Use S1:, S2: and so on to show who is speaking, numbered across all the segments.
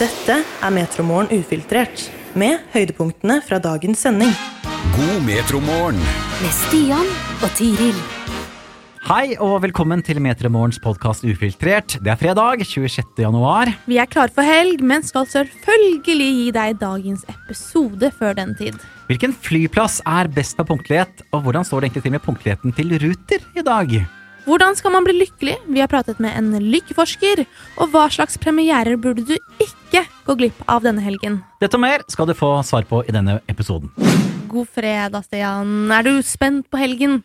S1: Dette er Metromorgen ufiltrert, med høydepunktene fra dagens sending.
S2: God metromorgen.
S3: med Stian og Tiril.
S4: Hei og velkommen til Metromorgens podkast Ufiltrert. Det er fredag, 26. januar.
S5: Vi er klare for helg, men skal selvfølgelig gi deg dagens episode før den tid.
S4: Hvilken flyplass er best på punktlighet, og hvordan står det egentlig til med punktligheten til Ruter i dag?
S5: Hvordan skal man bli lykkelig? Vi har pratet med en lykkeforsker. Og hva slags premierer burde du ikke gå glipp av denne helgen?
S4: Dette og mer skal du få svar på i denne episoden.
S5: God fredag, Stian. Er du spent på helgen?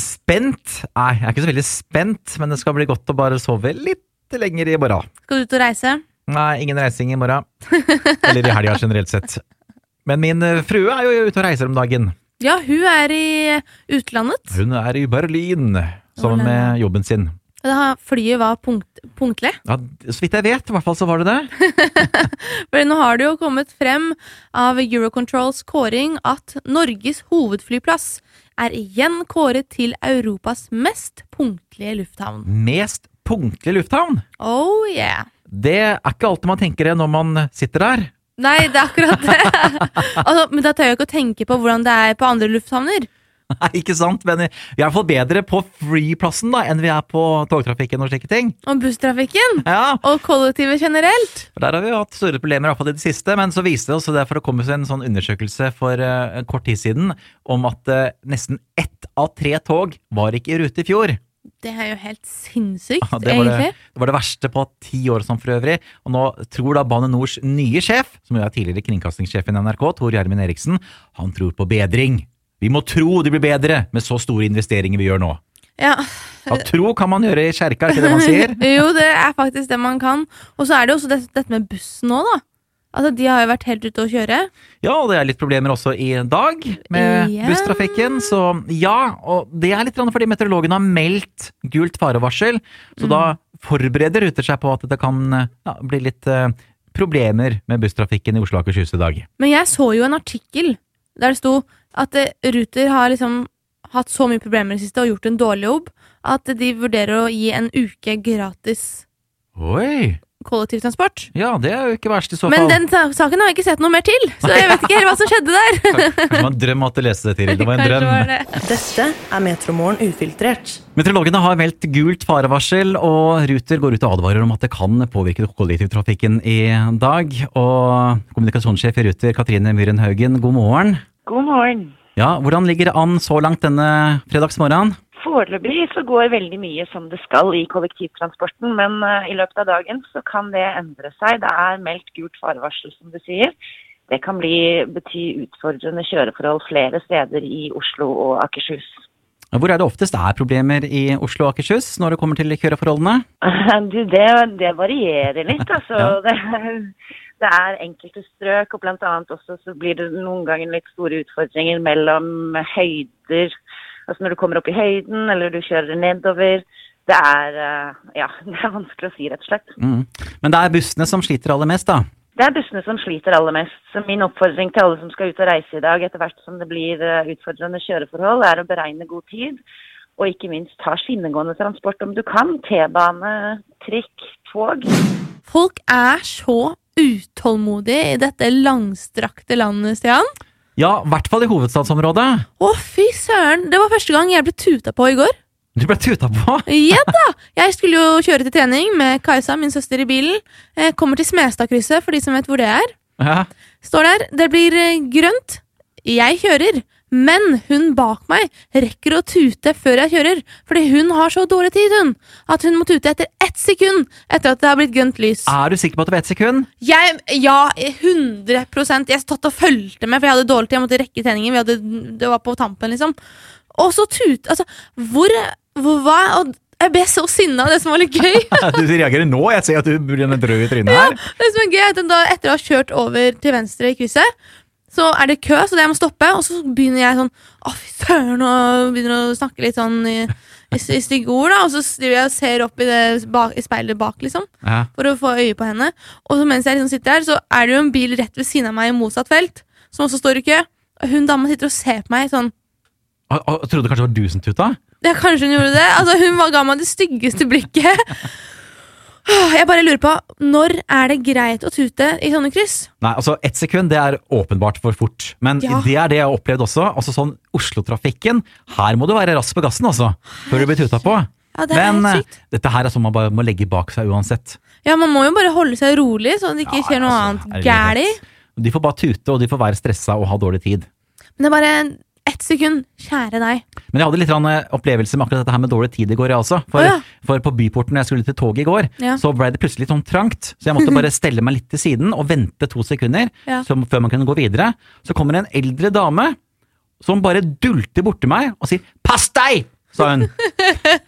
S4: Spent? Nei, jeg er ikke så veldig spent, men det skal bli godt å bare sove litt lenger i morgen.
S5: Skal du ut og reise?
S4: Nei, ingen reising i morgen. Eller i helga generelt sett. Men min eh, frue er jo ute og reiser om dagen.
S5: Ja, hun er i utlandet.
S4: Hun er i Berlin sammen med jobben sin.
S5: Flyet var punkt, punktlig.
S4: Ja, så vidt jeg vet, i hvert fall så var det det.
S5: For nå har det jo kommet frem av Eurocontrols kåring at Norges hovedflyplass er igjen kåret til Europas mest punktlige lufthavn.
S4: Mest punktlige lufthavn.
S5: Oh yeah.
S4: Det er ikke alltid man tenker det når man sitter der.
S5: Nei, det er akkurat det. altså, men da tør jeg ikke å tenke på hvordan det er på andre lufthavner.
S4: Nei, ikke sant? Men vi er i hvert fall bedre på flyplassen da, enn vi er på togtrafikken og slike ting.
S5: Og busstrafikken.
S4: Ja,
S5: Og kollektivet generelt.
S4: Der har vi jo hatt store problemer i hvert fall i det siste, men så viste det oss det for å komme seg en sånn undersøkelse for uh, kort tid siden om at uh, nesten ett av tre tog var ikke i rute i fjor.
S5: Det er jo helt sinnssykt,
S4: Ja, det, egentlig. det, det var det verste på ti år som for øvrig. Og nå tror da Bane Nors nye sjef, som jo er tidligere kringkastingssjef i NRK, Tor Gjermund Eriksen, han tror på bedring. Vi må tro det blir bedre med så store investeringer vi gjør nå.
S5: Ja.
S4: At tro kan man gjøre i kjerka, er ikke det man sier?
S5: jo, det er faktisk det man kan. Og så er det jo også det, dette med bussen nå, da. Altså, De har jo vært helt ute å kjøre.
S4: Ja, og det er litt problemer også i dag med
S5: yeah.
S4: busstrafikken, så ja. Og det er litt fordi meteorologene har meldt gult farevarsel, så da forbereder Ruter seg på at det kan ja, bli litt uh, problemer med busstrafikken i Oslo og Akershus i dag.
S5: Men jeg så jo en artikkel der det sto at eh, Ruter har liksom hatt så mye problemer i det siste og gjort en dårlig jobb at de vurderer å gi en uke gratis
S4: Oi!
S5: kollektivtransport.
S4: Ja, det er jo ikke verst i så fall.
S5: Men den saken har jeg ikke sett noe mer til, så jeg vet ikke helt hva som skjedde der.
S4: Det var en drøm at du leste det, Tiril. Det var en drøm.
S5: var det.
S1: Dette er Metromorgen ufiltrert.
S4: Meteorologene har meldt gult farevarsel, og Ruter går ut og advarer om at det kan påvirke kollektivtrafikken i dag. Og kommunikasjonssjef i Ruter, Katrine Myhren Haugen, god morgen.
S6: God morgen.
S4: Ja, Hvordan ligger det an så langt denne fredagsmorgenen?
S6: Foreløpig så går veldig mye som det skal i kollektivtransporten, men eh, i løpet av dagen så kan det endre seg. Det er meldt gult farevarsel, som du sier. Det kan bli, bety utfordrende kjøreforhold flere steder i Oslo og Akershus.
S4: Hvor er det oftest det er problemer i Oslo og Akershus når det kommer til kjøreforholdene?
S6: Du, det, det varierer litt, altså.
S4: Ja.
S6: Det, det er enkelte strøk, og annet også så blir det noen ganger litt store utfordringer mellom høyder. Altså når du kommer opp i høyden, eller du kjører nedover. Det er, eh, ja, det er vanskelig å si, rett og slett.
S4: Mm. Men det er bussene som sliter aller mest, da.
S6: Det er bussene som sliter aller mest. Så min oppfordring til alle som skal ut og reise i dag, etter hvert som det blir eh, utfordrende kjøreforhold, er å beregne god tid. Og ikke minst ta skinnegående transport om du kan. T-bane, trikk, tog.
S5: Folk er så utålmodige i dette langstrakte landet, Stian.
S4: Ja, i hvert fall i hovedstadsområdet.
S5: Å, fy søren! Det var første gang jeg ble tuta på i går.
S4: Du ble tuta på.
S5: Ja da! Jeg skulle jo kjøre til trening med Kajsa, min søster, i bilen. Jeg kommer til Smestadkrysset, for de som vet hvor det er.
S4: Ja.
S5: Står der. Det blir eh, grønt. Jeg kjører. Men hun bak meg rekker å tute før jeg kjører, fordi hun har så dårlig tid, hun, at hun må tute etter ett sekund etter at det har blitt grønt lys.
S4: Er du sikker på at det var ett sekund?
S5: Jeg, ja, 100% Jeg satt og fulgte med, for jeg hadde dårlig tid. Jeg måtte rekke treningen. Vi hadde, det var på tampen, liksom. Og så tute Altså, hvor, hvor hva? Og jeg ble så sinna, det som var litt gøy.
S4: Du reagerer nå, jeg ser at du blir en rød i trynet her.
S5: Ja, det som er gøy er at da, Etter å ha kjørt over til venstre i krysset, så er det kø, så jeg må stoppe. Og så begynner jeg sånn Å, fy søren, og begynner å snakke litt sånn i, i, i stygge ord. da Og så driver jeg og ser opp i, det, bak, i speilet bak, liksom,
S4: Ja.
S5: for å få øye på henne. Og så mens jeg liksom sitter her, så er det jo en bil rett ved siden av meg i motsatt felt, som også står i kø. Hun dama sitter og ser på meg sånn
S4: Og, og, trodde kanskje det var du som tuta?
S5: Ja, kanskje hun gjorde det. Altså, hun var- ga meg det styggeste blikket. Jeg bare lurer på, når er det greit å tute i sånne kryss?
S4: Nei, altså Ett sekund det er åpenbart for fort, men
S5: Ja.
S4: det er det jeg har opplevd også. Altså sånn Oslo-trafikken, her må du være rask på gassen, altså, før du blir tuta på.
S5: Ja, det er
S4: men eh,
S5: sykt.
S4: dette her er sånn man bare må legge bak seg uansett.
S5: Ja, Man må jo bare holde seg rolig, så det ikke
S4: Ja,
S5: skjer noe
S4: altså,
S5: annet
S4: herlighet. De får bare tute, og de får være stressa og ha dårlig tid.
S5: Men det er bare ett sekund. Kjære deg.
S4: Men jeg hadde litt eh, opplevelse med akkurat dette her med dårlig tid i går, jeg også. For,
S5: oh, ja.
S4: for på Byporten når jeg skulle til toget i går,
S5: Ja.
S4: så ble det plutselig litt sånn trangt. Så jeg måtte bare stelle meg litt til siden og vente to sekunder
S5: Ja.
S4: så, før man kunne gå videre. Så kommer en eldre dame som bare dulter borti meg og sier 'pass deg'! sa hun.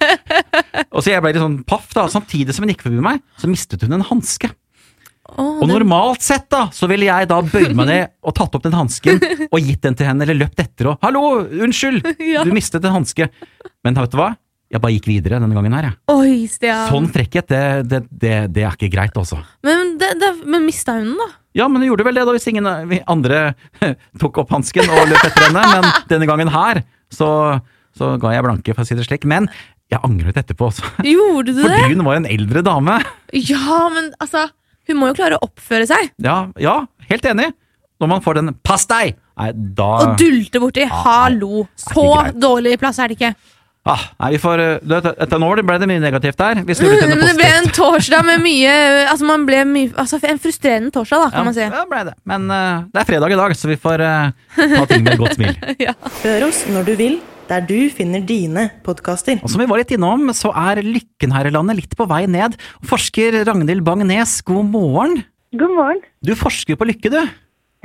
S4: og så jeg ble litt sånn paff, da. Samtidig som hun gikk forbi meg, så mistet hun en hanske.
S5: Åh,
S4: Og normalt sett da, så ville jeg da bøyd meg ned og tatt opp den hansken og gitt den til henne, eller løpt etter og 'hallo, unnskyld,
S5: Ja.
S4: du mistet en hanske'. Men vet du hva? Jeg bare gikk videre denne gangen her, jeg.
S5: Oi, Stian.
S4: Sånn frekkhet, det, det, det, det er ikke greit, altså.
S5: Men, det, men mista hun den, da?
S4: Ja, men hun gjorde vel det da, hvis ingen andre tok opp hansken og løp etter henne. Men denne gangen her, så, så ga jeg blanke, for å si det slik. Men jeg angret etterpå, også.
S5: Gjorde du det?
S4: Fordi hun var en eldre dame.
S5: Ja, men altså Hun må jo klare å oppføre seg.
S4: Ja, ja, helt enig. Når man får den 'pass deg', nei, da
S5: Og dulte borti.
S4: Ah,
S5: Hallo! Så dårlig plass er det ikke.
S4: ah, Nei, vi får uh, det, Etter nå ble det mye negativt der. Til
S5: Men det ble en torsdag med mye Altså man ble mye Altså En frustrerende torsdag, da, kan man si.
S4: Ja, ble det. Men uh, det er fredag i dag, så vi får uh, ta ting med et godt smil.
S1: Hør oss når du vil, der du finner dine podkaster.
S4: Og som vi var litt innom, så er lykken her i landet litt på vei ned. Forsker Ragnhild Bang-Nes, god morgen.
S7: God morgen.
S4: Du forsker på lykke, du.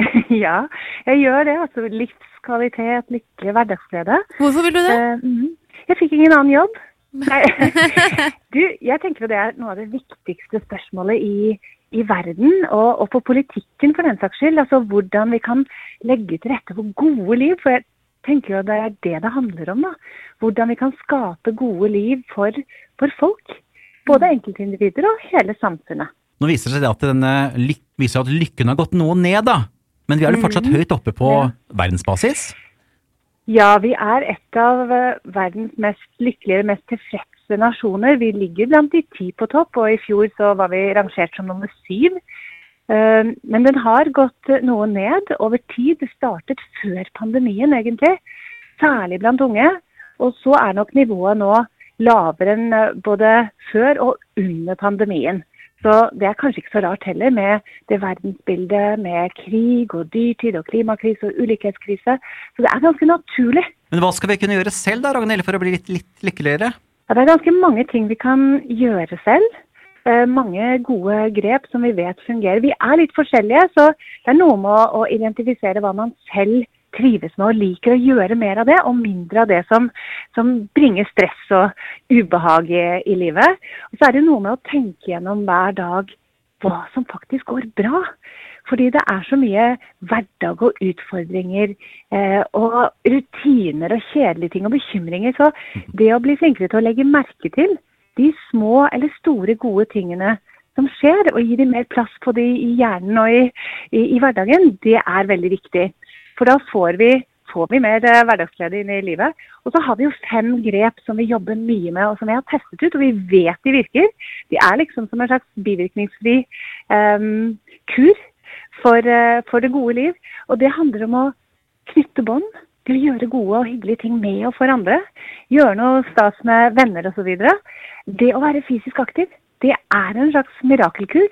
S7: Ja, jeg gjør det. Altså livskvalitet, lykke, hverdagsglede.
S5: Hvorfor vil du det?
S7: Eh, mhm. Jeg fikk ingen annen jobb. Nei. Du, jeg tenker det er noe av det viktigste spørsmålet i, i verden, og, og på politikken for den saks skyld. Altså hvordan vi kan legge til rette for gode liv. For jeg tenker jo det er det det handler om. da. Hvordan vi kan skape gode liv for, for folk. Både enkeltindivider og hele samfunnet.
S4: Nå viser det seg at, denne viser at lykken har gått noe ned, da. Men vi er jo fortsatt høyt oppe på
S7: Ja.
S4: verdensbasis.
S7: Ja, vi er et av eh, verdens mest lykkelige, mest tilfredse nasjoner. Vi ligger blant de ti på topp, og i fjor så var vi rangert som nummer syv. Eh, Men den har gått eh, noe ned over tid. Det startet før pandemien, egentlig. Særlig blant unge. Og så er nok nivået nå lavere enn eh, både før og under pandemien. Så det er kanskje ikke så rart heller med det verdensbildet med krig og dyrtid og klimakrise og ulikhetskrise. Så det er ganske naturlig.
S4: Men hva skal vi kunne gjøre selv da, Ragnhild, for å bli litt, litt lykkeligere?
S7: Ja, det er ganske mange ting vi kan gjøre selv. Eh, mange gode grep som vi vet fungerer. Vi er litt forskjellige, så det er noe med å, identifisere hva man selv trives med og liker å gjøre mer av det, og mindre av det som, som bringer stress og ubehag i, i livet. Og så er det noe med å tenke gjennom hver dag hva som faktisk går bra. Fordi det er så mye hverdag og utfordringer eh, og rutiner og kjedelige ting og bekymringer. Så det å bli flinkere til å legge merke til de små eller store gode tingene som skjer, og gi dem mer plass på de i hjernen og i, i, i hverdagen, det er veldig viktig. For da får vi, får vi mer eh, hverdagsglede inn i livet. Og så har vi jo fem grep som vi jobber mye med, og som vi har testet ut, og vi vet de virker. De er liksom som en slags bivirkningsfri em, kur for, eh, for det gode liv. Og det handler om å knytte bånd. Det å gjøre gode og hyggelige ting med og for andre. Gjøre noe stas med venner osv. Det å være fysisk aktiv, det er en slags mirakelkur.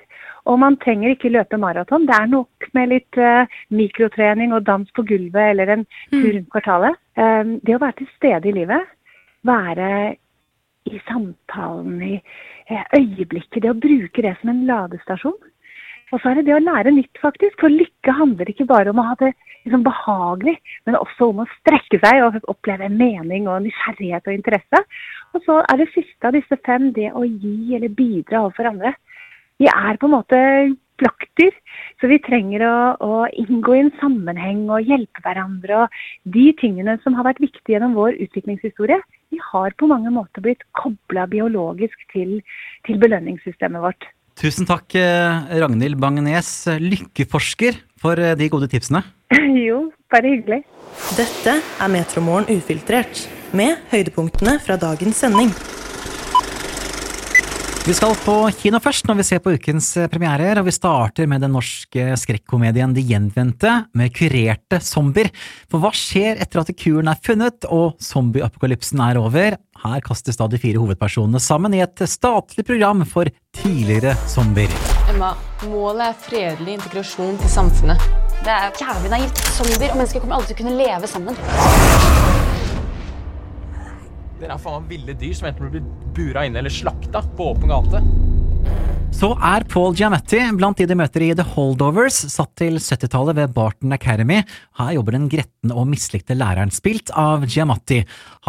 S7: Og man trenger ikke løpe maraton. Det er nok med litt uh, mikrotrening og dans på gulvet eller en tur rundt kvartalet. Um, det å være til stede i livet, være i samtalen, i eh, øyeblikket, det å bruke det som en ladestasjon. Og så er det det å lære nytt, faktisk. For lykke handler ikke bare om å ha det liksom behagelig, men også om å strekke seg og oppleve mening og nysgjerrighet og interesse. Og så er det siste av disse fem det å gi eller bidra overfor andre. Vi er på en måte plakter, så vi trenger å, å inngå i en sammenheng og hjelpe hverandre. Og de tingene som har vært viktige gjennom vår utviklingshistorie, de har på mange måter blitt kobla biologisk til, til belønningssystemet vårt.
S4: Tusen takk, eh, Ragnhild Bang-Nes, lykkeforsker, for eh, de gode tipsene.
S7: jo, bare hyggelig.
S1: Dette er Metromorgen ufiltrert, med høydepunktene fra dagens sending.
S4: Vi skal på kino først når vi ser på ukens eh, premierer, og vi starter med den norske skrekkomedien De gjenvendte, med kurerte zombier. For hva skjer etter at kuren er funnet og zombieapokalypsen er over? Her kastes da de fire hovedpersonene sammen i et statlig program for tidligere zombier.
S8: Emma, målet er fredelig integrasjon til samfunnet.
S3: Det er jævlig naivt. Zombier og mennesker kommer aldri til å kunne leve sammen.
S9: Dere er faen meg ville dyr som enten blir bura inne eller slakta på åpen gate.
S4: Så er Paul Giamatti blant de de møter i The Holdovers, satt til 70-tallet ved Barton Academy. Her jobber den gretne og mislikte læreren, spilt av Giamatti.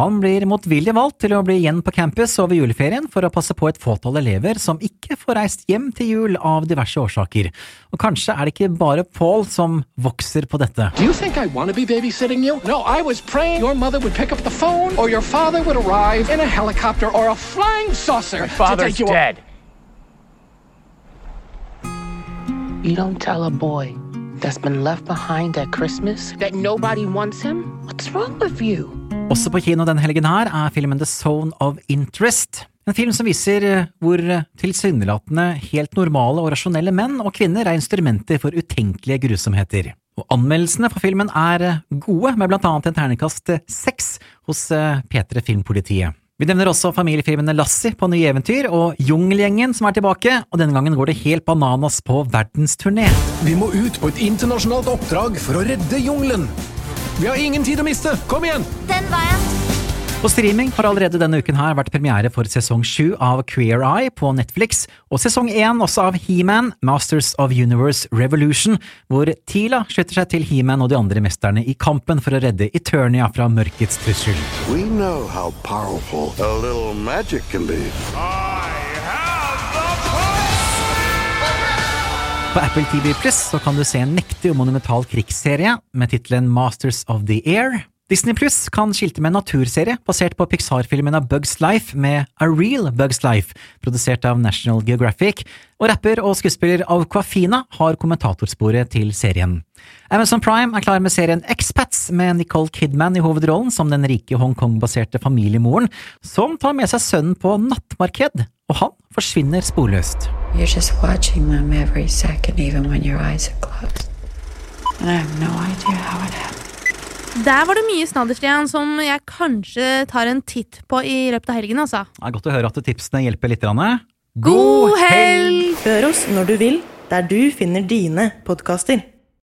S4: Han blir motvillig valgt til å bli igjen på campus over juleferien for å passe på et fåtall elever som ikke får reist hjem til jul av diverse årsaker. Og kanskje er det ikke bare Paul som vokser på dette.
S10: Do you think I want to be babysitting you? No, I was praying your mother would pick up the phone or your father would arrive in a helicopter or a flying saucer to
S9: Father's
S10: take you
S9: dead.
S11: You don't tell a boy that's been left behind at Christmas that nobody wants him? What's wrong with you?
S4: Også på kino denne helgen her er filmen The Zone of Interest. En film som viser eh, hvor tilsynelatende helt normale og rasjonelle menn og kvinner er instrumenter for utenkelige grusomheter. Og Anmeldelsene for filmen er eh, gode, med blant annet en terningkast seks hos eh, P3 Filmpolitiet. Vi nevner også familiefilmene Lassie på nye eventyr og Jungelgjengen som er tilbake, og denne gangen går det helt bananas på verdensturné.
S10: Vi må ut på et internasjonalt oppdrag for å redde jungelen. Vi har ingen tid å miste. Kom igjen!
S3: Den veien.
S4: På streaming har allerede denne uken her vært premiere for sesong sju av Queer Eye på Netflix, og sesong én også av He-Man, Masters of Universe Revolution, hvor Tila slutter seg til He-Man og de andre mesterne i kampen for å redde Eternia fra mørkets trussel.
S12: We know how powerful a little magic can be.
S4: På Apple TV Plus så kan du se en mektig og monumental krigsserie med tittelen Masters of the Air. Disney Plus kan skilte med en naturserie basert på Pixar-filmen av Bugs Life med A Real Bugs Life, produsert av National Geographic, og rapper og skuespiller Aquafina har kommentatorsporet til serien. Amazon Prime er klar med serien Expats med Nicole Kidman i hovedrollen som den rike Hongkong-baserte familiemoren som tar med seg sønnen på nattmarked, og han forsvinner sporløst.
S11: You're just watching them every second, even when your eyes are closed. And I have no idea how it.
S5: Der var det mye snadder, Stian, som jeg kanskje tar en titt på i løpet av helgen. altså.
S4: Det er godt å høre at tipsene hjelper litt. Ranne.
S5: God helg!
S1: Hør oss når du vil, der du finner dine podkaster.